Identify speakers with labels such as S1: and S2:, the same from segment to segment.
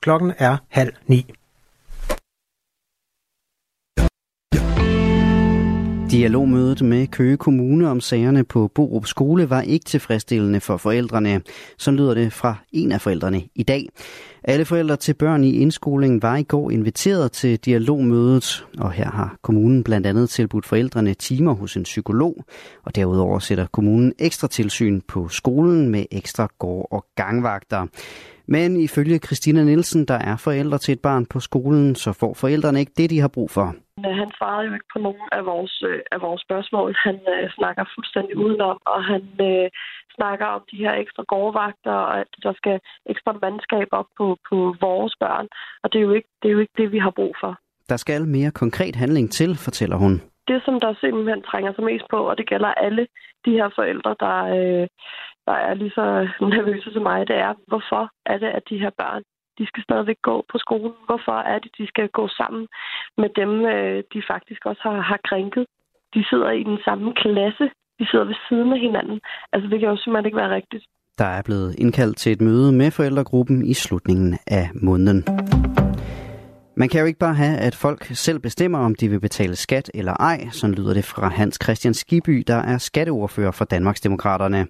S1: Klokken er halv ni.
S2: Dialogmødet med Køge Kommune om sagerne på Borup Skole var ikke tilfredsstillende for forældrene. Så lyder det fra en af forældrene i dag. Alle forældre til børn i indskolingen var i går inviteret til dialogmødet, og her har kommunen blandt andet tilbudt forældrene timer hos en psykolog, og derudover sætter kommunen ekstra tilsyn på skolen med ekstra gård- og gangvagter. Men ifølge Christina Nielsen, der er forældre til et barn på skolen, så får forældrene ikke det, de har brug for.
S3: Øh, han svarede jo ikke på nogen af vores, øh, af vores spørgsmål. Han øh, snakker fuldstændig udenom, og han øh, snakker om de her ekstra gårdvagter, og at der skal ekstra mandskab op på, på vores børn. Og det er, jo ikke, det er jo ikke det, vi har brug for.
S2: Der skal mere konkret handling til, fortæller hun.
S3: Det, som der simpelthen trænger sig mest på, og det gælder alle de her forældre, der, øh, der er lige så nervøse som mig, det er, hvorfor er det, at de her børn de skal stadigvæk gå på skolen. Hvorfor er det, de skal gå sammen med dem, øh, de faktisk også har, har krænket? De sidder i den samme klasse. De sidder ved siden af hinanden. Altså, det kan jo simpelthen ikke være rigtigt.
S2: Der er blevet indkaldt til et møde med forældregruppen i slutningen af måneden. Man kan jo ikke bare have, at folk selv bestemmer, om de vil betale skat eller ej. Sådan lyder det fra Hans Christian Skiby, der er skatteordfører for Danmarksdemokraterne.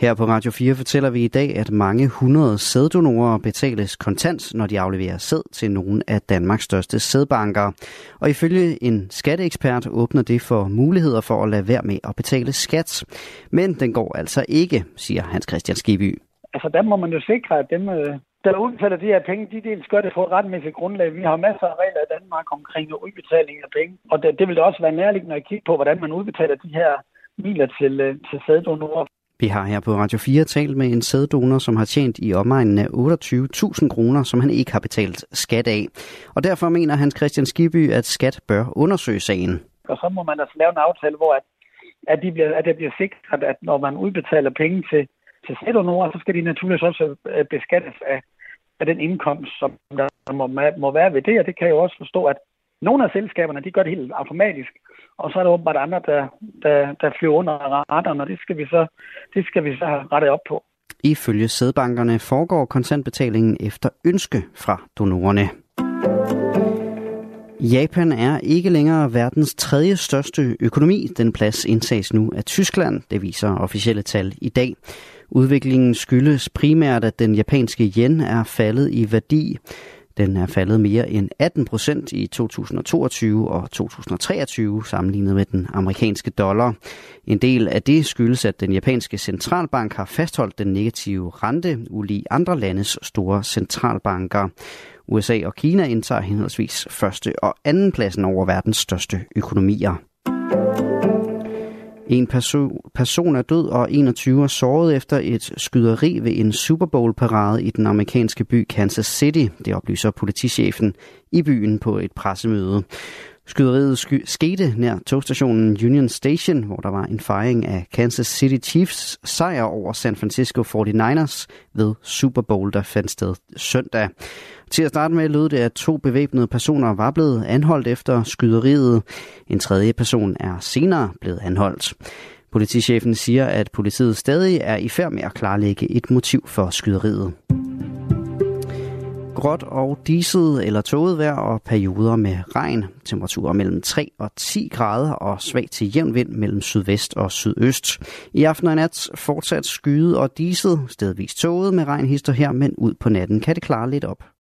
S2: Her på Radio 4 fortæller vi i dag, at mange hundrede sæddonorer betales kontant, når de afleverer sæd til nogle af Danmarks største sædbanker. Og ifølge en skatteekspert åbner det for muligheder for at lade være med at betale skat. Men den går altså ikke, siger Hans Christian Skiby.
S4: Altså der må man jo sikre, at dem, øh, der udbetaler de her penge, de dels gør det på et retmæssigt grundlag. Vi har masser af regler i Danmark omkring udbetaling af penge, og det, det vil også være nærliggende at kigge på, hvordan man udbetaler de her midler til, øh, til sæddonorer.
S2: Vi har her på Radio 4 talt med en sæddonor, som har tjent i omegnen af 28.000 kroner, som han ikke har betalt skat af. Og derfor mener Hans Christian Skiby, at skat bør undersøge sagen.
S4: Og så må man altså lave en aftale, hvor at, at, de bliver, at det bliver sikret, at når man udbetaler penge til, til sæddonorer, så skal de naturligvis også øh, beskattes af, af den indkomst, som der må, må være ved det, og det kan jeg jo også forstå, at nogle af selskaberne, de gør det helt automatisk, og så er der åbenbart andre, der, der, der flyver under radaren, og det skal, vi så, det skal vi så have rettet op på.
S2: Ifølge sædbankerne foregår kontantbetalingen efter ønske fra donorerne. Japan er ikke længere verdens tredje største økonomi. Den plads indtages nu af Tyskland, det viser officielle tal i dag. Udviklingen skyldes primært, at den japanske yen er faldet i værdi. Den er faldet mere end 18 procent i 2022 og 2023 sammenlignet med den amerikanske dollar. En del af det skyldes, at den japanske centralbank har fastholdt den negative rente ulig andre landes store centralbanker. USA og Kina indtager henholdsvis første og anden pladsen over verdens største økonomier. En person er død og 21 er såret efter et skyderi ved en Super Bowl-parade i den amerikanske by Kansas City. Det oplyser politichefen i byen på et pressemøde. Skyderiet sky- skete nær togstationen Union Station, hvor der var en fejring af Kansas City Chiefs sejr over San Francisco 49ers ved Super Bowl, der fandt sted søndag. Til at starte med lød det, at to bevæbnede personer var blevet anholdt efter skyderiet. En tredje person er senere blevet anholdt. Politichefen siger, at politiet stadig er i færd med at klarlægge et motiv for skyderiet. Gråt og diset eller tåget vejr og perioder med regn. Temperaturer mellem 3 og 10 grader og svag til jævn vind mellem sydvest og sydøst. I aften og nat fortsat skyet og diset, stedvis tåget med regnhister her, men ud på natten kan det klare lidt op.